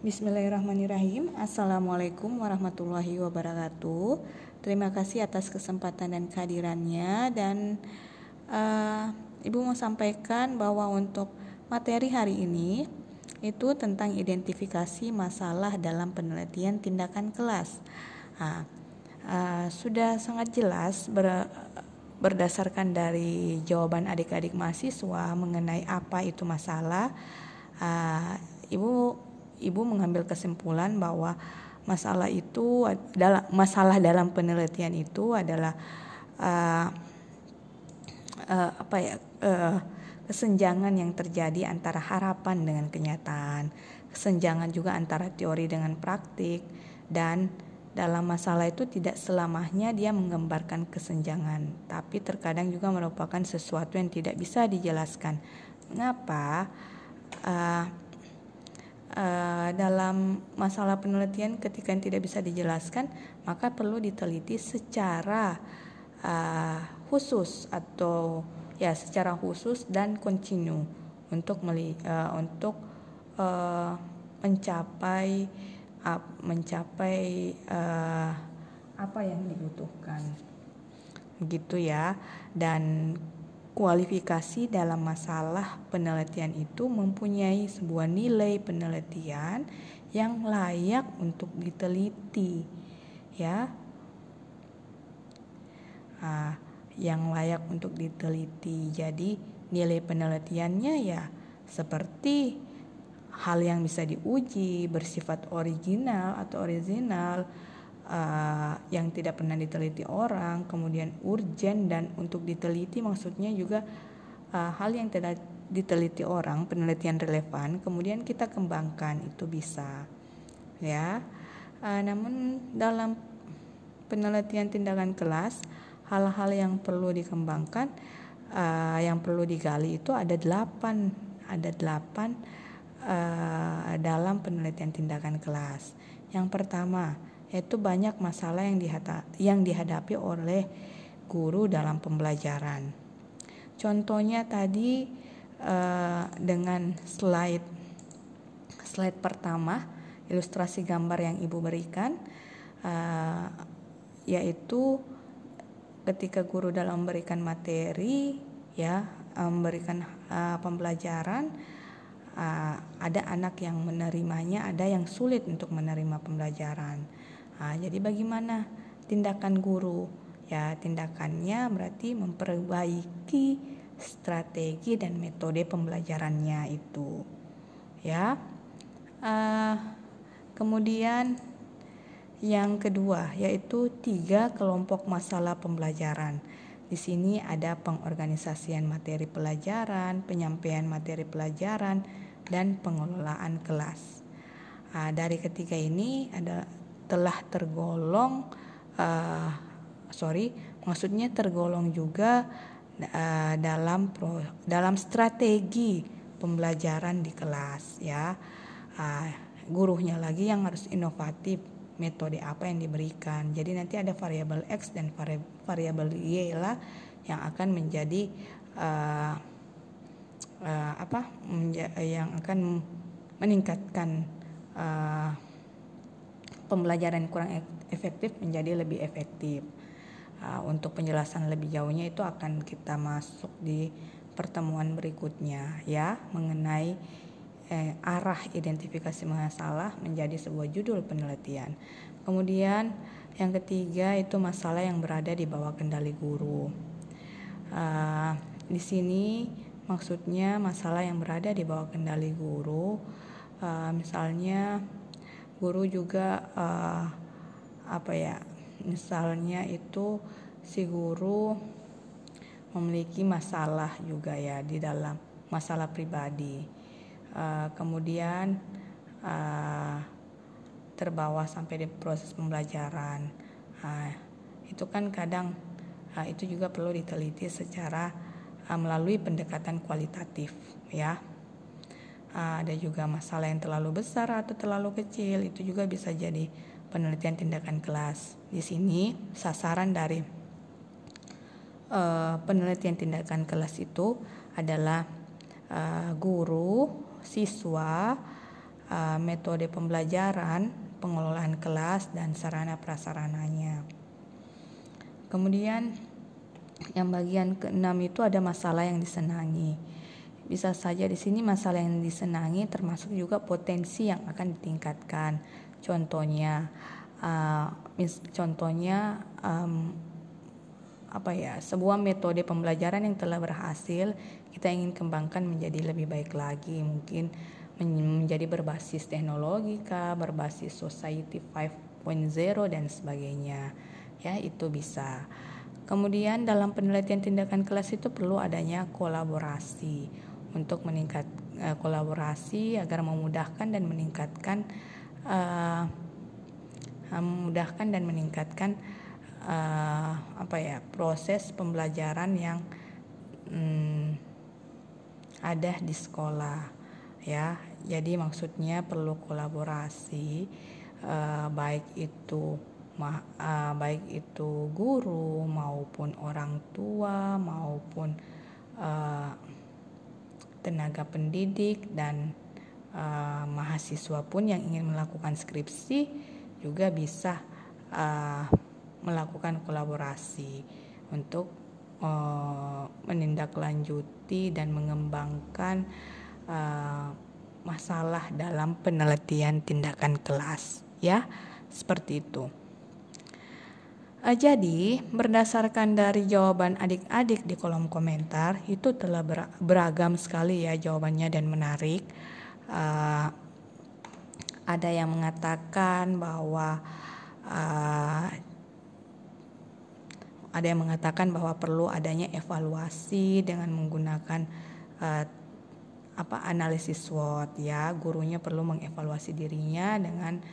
Bismillahirrahmanirrahim. Assalamualaikum warahmatullahi wabarakatuh. Terima kasih atas kesempatan dan kehadirannya dan uh, Ibu mau sampaikan bahwa untuk materi hari ini itu tentang identifikasi masalah dalam penelitian tindakan kelas. Nah, uh, sudah sangat jelas ber, berdasarkan dari jawaban adik-adik mahasiswa mengenai apa itu masalah ibu mengambil kesimpulan bahwa masalah itu adalah masalah dalam penelitian itu adalah uh, uh, apa ya uh, kesenjangan yang terjadi antara harapan dengan kenyataan kesenjangan juga antara teori dengan praktik dan dalam masalah itu tidak selamanya dia menggambarkan kesenjangan, tapi terkadang juga merupakan sesuatu yang tidak bisa dijelaskan. Mengapa? uh, uh, dalam masalah penelitian ketika yang tidak bisa dijelaskan maka perlu diteliti secara uh, khusus atau ya secara khusus dan kontinu untuk meli, uh, untuk uh, mencapai uh, mencapai uh, apa yang dibutuhkan. Begitu ya. Dan kualifikasi dalam masalah penelitian itu mempunyai sebuah nilai penelitian yang layak untuk diteliti ya. Nah, yang layak untuk diteliti. Jadi nilai penelitiannya ya seperti hal yang bisa diuji bersifat original atau original uh, yang tidak pernah diteliti orang, kemudian urgent dan untuk diteliti maksudnya juga uh, hal yang tidak diteliti orang, penelitian relevan, kemudian kita kembangkan itu bisa, ya. Uh, namun dalam penelitian tindakan kelas, hal-hal yang perlu dikembangkan, uh, yang perlu digali itu ada delapan, ada delapan uh, dalam penelitian tindakan kelas. Yang pertama yaitu banyak masalah yang, dihata, yang dihadapi oleh guru dalam pembelajaran. Contohnya tadi uh, dengan slide slide pertama ilustrasi gambar yang ibu berikan uh, yaitu ketika guru dalam memberikan materi ya memberikan uh, pembelajaran uh, ada anak yang menerimanya ada yang sulit untuk menerima pembelajaran Nah, jadi bagaimana tindakan guru? Ya, tindakannya berarti memperbaiki strategi dan metode pembelajarannya itu. Ya. Uh, kemudian yang kedua yaitu tiga kelompok masalah pembelajaran. Di sini ada pengorganisasian materi pelajaran, penyampaian materi pelajaran, dan pengelolaan kelas. Nah, dari ketiga ini ada telah tergolong uh, sorry maksudnya tergolong juga uh, dalam pro, dalam strategi pembelajaran di kelas ya. Uh, gurunya lagi yang harus inovatif metode apa yang diberikan. Jadi nanti ada variabel x dan variabel y lah yang akan menjadi uh, uh, apa menja yang akan meningkatkan uh, pembelajaran kurang efektif menjadi lebih efektif. Uh, untuk penjelasan lebih jauhnya itu akan kita masuk di pertemuan berikutnya ya mengenai eh, arah identifikasi masalah menjadi sebuah judul penelitian. Kemudian yang ketiga itu masalah yang berada di bawah kendali guru. Uh, di sini maksudnya masalah yang berada di bawah kendali guru, uh, misalnya guru juga uh, apa ya misalnya itu si guru memiliki masalah juga ya di dalam masalah pribadi. Uh, kemudian uh, terbawa sampai di proses pembelajaran. Uh, itu kan kadang uh, itu juga perlu diteliti secara uh, melalui pendekatan kualitatif ya ada juga masalah yang terlalu besar atau terlalu kecil itu juga bisa jadi penelitian tindakan kelas di sini sasaran dari uh, penelitian tindakan kelas itu adalah uh, guru siswa uh, metode pembelajaran, pengelolaan kelas dan sarana prasarananya. Kemudian yang bagian keenam itu ada masalah yang disenangi. Bisa saja di sini masalah yang disenangi termasuk juga potensi yang akan ditingkatkan. Contohnya, uh, mis, contohnya um, apa ya sebuah metode pembelajaran yang telah berhasil kita ingin kembangkan menjadi lebih baik lagi mungkin menjadi berbasis teknologi kah, berbasis society 5.0 dan sebagainya. Ya, itu bisa. Kemudian dalam penelitian tindakan kelas itu perlu adanya kolaborasi untuk meningkat uh, kolaborasi agar memudahkan dan meningkatkan uh, memudahkan dan meningkatkan uh, apa ya proses pembelajaran yang um, ada di sekolah ya. Jadi maksudnya perlu kolaborasi uh, baik itu uh, baik itu guru maupun orang tua maupun uh, tenaga pendidik dan uh, mahasiswa pun yang ingin melakukan skripsi juga bisa uh, melakukan kolaborasi untuk uh, menindaklanjuti dan mengembangkan uh, masalah dalam penelitian tindakan kelas ya. Seperti itu jadi berdasarkan dari jawaban adik-adik di kolom komentar itu telah beragam sekali ya jawabannya dan menarik. Uh, ada yang mengatakan bahwa uh, ada yang mengatakan bahwa perlu adanya evaluasi dengan menggunakan uh, apa analisis SWOT ya. Gurunya perlu mengevaluasi dirinya dengan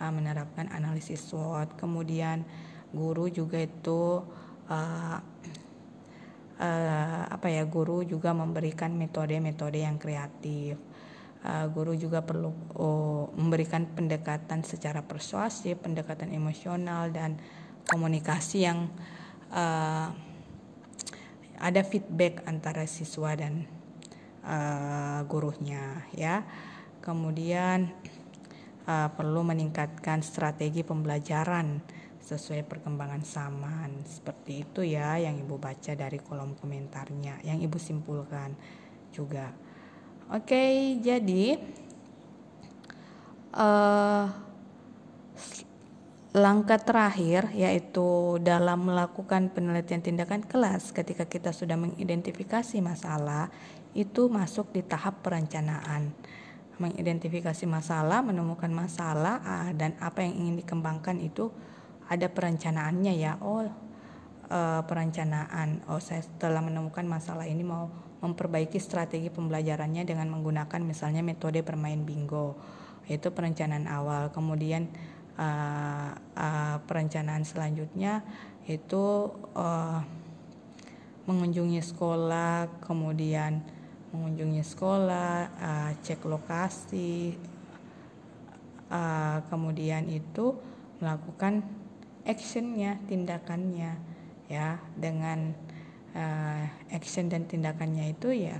uh, menerapkan analisis SWOT. Kemudian guru juga itu uh, uh, apa ya guru juga memberikan metode-metode yang kreatif. Uh, guru juga perlu uh, memberikan pendekatan secara persuasif pendekatan emosional dan komunikasi yang uh, ada feedback antara siswa dan uh, gurunya ya. Kemudian uh, perlu meningkatkan strategi pembelajaran sesuai perkembangan zaman. Seperti itu ya yang ibu baca dari kolom komentarnya yang ibu simpulkan juga. Oke jadi uh, langkah terakhir yaitu dalam melakukan penelitian tindakan kelas ketika kita sudah mengidentifikasi masalah itu masuk di tahap perencanaan. Mengidentifikasi masalah menemukan masalah ah, dan apa yang ingin dikembangkan itu ada perencanaannya ya. Oh uh, perencanaan. Oh saya setelah menemukan masalah ini mau memperbaiki strategi pembelajarannya dengan menggunakan misalnya metode bermain bingo. Itu perencanaan awal. Kemudian uh, uh, perencanaan selanjutnya itu uh, mengunjungi sekolah, kemudian mengunjungi sekolah, uh, cek lokasi, uh, kemudian itu melakukan actionnya, tindakannya, ya. Dengan uh, action dan tindakannya itu ya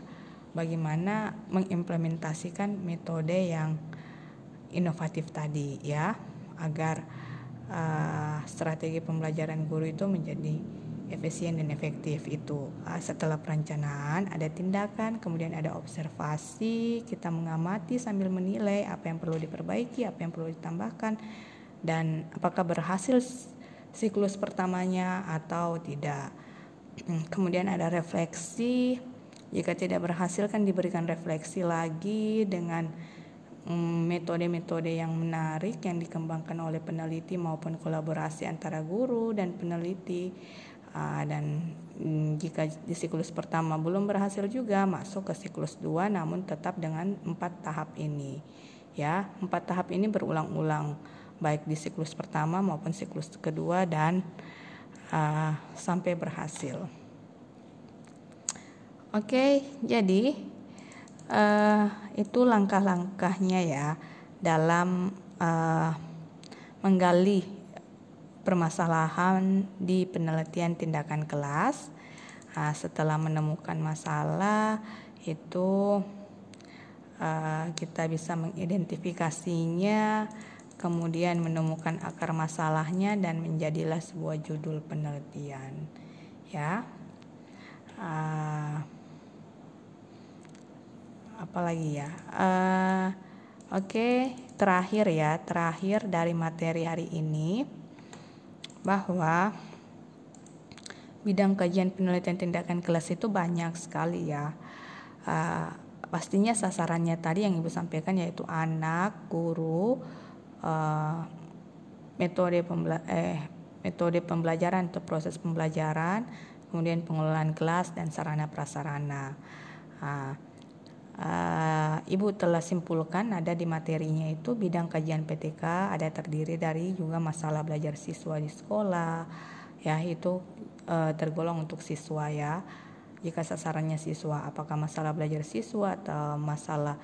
bagaimana mengimplementasikan metode yang inovatif tadi ya. Agar uh, strategi pembelajaran guru itu menjadi efisien dan efektif itu. Uh, setelah perencanaan ada tindakan kemudian ada observasi kita mengamati sambil menilai apa yang perlu diperbaiki apa yang perlu ditambahkan dan apakah berhasil siklus pertamanya atau tidak? Hmm, kemudian ada refleksi. Jika tidak berhasil kan diberikan refleksi lagi dengan Mm, metode-metode yang menarik yang dikembangkan oleh peneliti maupun kolaborasi antara guru dan peneliti. Uh, dan mm, jika di siklus pertama belum berhasil juga masuk ke siklus dua namun tetap dengan empat tahap ini. Ya empat tahap ini berulang-ulang baik di siklus pertama maupun siklus kedua dan uh, sampai berhasil oke jadi uh, itu langkah-langkahnya ya dalam uh, menggali permasalahan di penelitian tindakan kelas. Nah, setelah menemukan masalah itu uh, kita bisa mengidentifikasinya kemudian menemukan akar masalahnya dan menjadilah sebuah judul penelitian ya. Uh, apalagi ya? Uh, oke okay, terakhir ya terakhir dari materi hari ini bahwa bidang kajian penelitian tindakan kelas itu banyak sekali ya. Uh, pastinya sasarannya tadi yang ibu sampaikan yaitu anak guru uh, metode pembela eh, metode pembelajaran atau proses pembelajaran, kemudian pengelolaan kelas dan sarana prasarana. Uh, uh, Ibu telah simpulkan ada di materinya itu bidang kajian PTK ada terdiri dari juga masalah belajar siswa di sekolah, ya itu uh, tergolong untuk siswa ya. Jika sasarannya siswa, apakah masalah belajar siswa atau masalah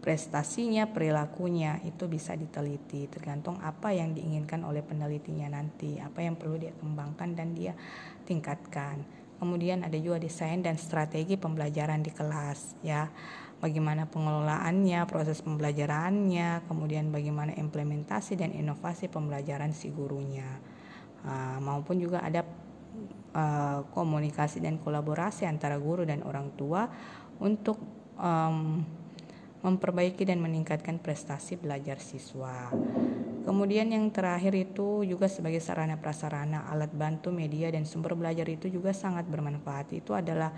prestasinya, perilakunya itu bisa diteliti tergantung apa yang diinginkan oleh penelitinya nanti, apa yang perlu dia kembangkan dan dia tingkatkan. Kemudian ada juga desain dan strategi pembelajaran di kelas ya. Bagaimana pengelolaannya, proses pembelajarannya, kemudian bagaimana implementasi dan inovasi pembelajaran si gurunya. Uh, maupun juga ada uh, komunikasi dan kolaborasi antara guru dan orang tua untuk um, memperbaiki dan meningkatkan prestasi belajar siswa. Kemudian yang terakhir itu juga sebagai sarana prasarana, alat bantu media dan sumber belajar itu juga sangat bermanfaat. Itu adalah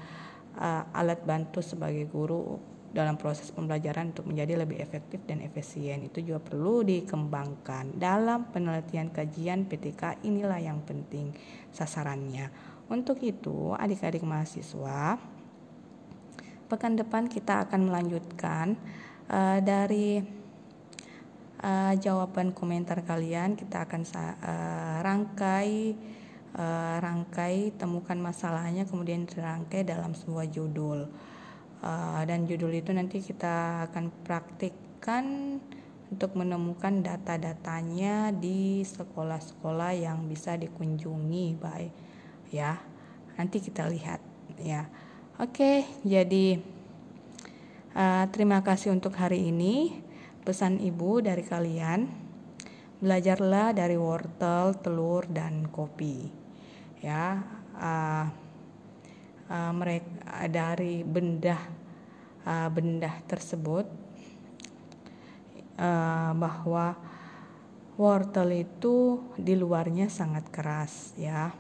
uh, alat bantu sebagai guru dalam proses pembelajaran untuk menjadi lebih efektif dan efisien. Itu juga perlu dikembangkan. Dalam penelitian kajian PTK inilah yang penting sasarannya. Untuk itu, adik-adik mahasiswa pekan depan kita akan melanjutkan uh, dari uh, jawaban komentar kalian kita akan uh, rangkai uh, rangkai temukan masalahnya kemudian dirangkai dalam sebuah judul. Uh, dan judul itu nanti kita akan praktikkan untuk menemukan data-datanya di sekolah-sekolah yang bisa dikunjungi baik ya. Nanti kita lihat ya Oke, jadi uh, terima kasih untuk hari ini. Pesan ibu dari kalian, belajarlah dari wortel, telur, dan kopi. Ya, uh, uh, mereka dari benda uh, benda tersebut uh, bahwa wortel itu di luarnya sangat keras, ya.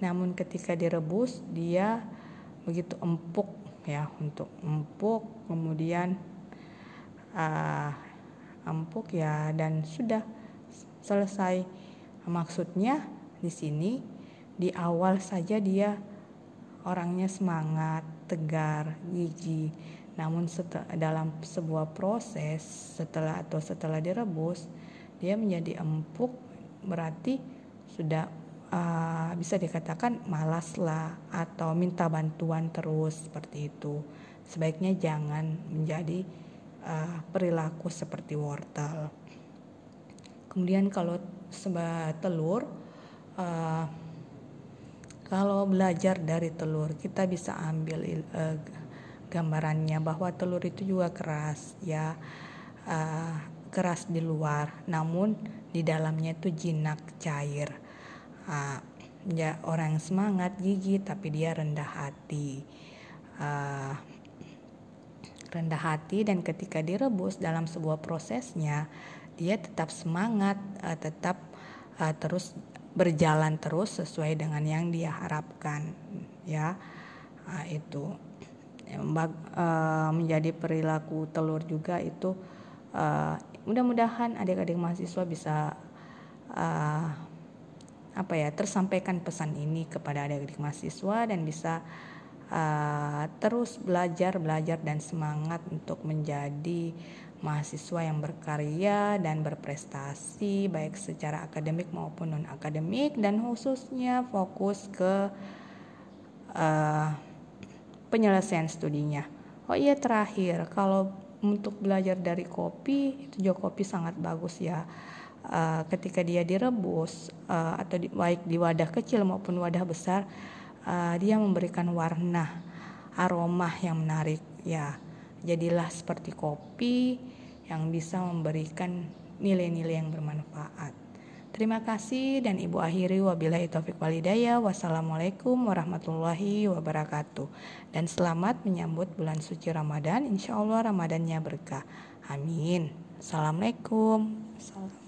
Namun ketika direbus dia begitu empuk ya untuk empuk kemudian uh, empuk ya dan sudah selesai. Maksudnya di sini di awal saja dia orangnya semangat tegar gigi. Namun dalam sebuah proses setelah atau setelah direbus dia menjadi empuk berarti sudah uh, bisa dikatakan malas lah atau minta bantuan terus seperti itu. Sebaiknya jangan menjadi uh, perilaku seperti wortel. Kemudian kalau sebab telur, uh, kalau belajar dari telur kita bisa ambil uh, gambarannya bahwa telur itu juga keras ya uh, keras di luar, namun di dalamnya itu jinak cair ya orang semangat gigi tapi dia rendah hati. Rendah hati dan ketika direbus dalam sebuah prosesnya dia tetap semangat uh, tetap uh, terus berjalan terus sesuai dengan yang dia harapkan ya. Itu. Uh, menjadi perilaku telur juga itu mudah-mudahan adik-adik mahasiswa bisa apa ya tersampaikan pesan ini kepada adik-adik mahasiswa dan bisa uh, terus belajar belajar dan semangat untuk menjadi mahasiswa yang berkarya dan berprestasi baik secara akademik maupun non akademik dan khususnya fokus ke uh, penyelesaian studinya. Oh iya terakhir kalau untuk belajar dari kopi itu kopi sangat bagus ya uh, ketika dia direbus uh, atau di, baik di wadah kecil maupun wadah besar uh, dia memberikan warna aroma yang menarik ya jadilah seperti kopi yang bisa memberikan nilai-nilai yang bermanfaat. Terima kasih dan Ibu akhiri wabillahi taufik walidayah. Wassalamualaikum warahmatullahi wabarakatuh. Dan selamat menyambut bulan suci Ramadan. Insya Allah Ramadannya berkah. Amin. Assalamualaikum. Salam.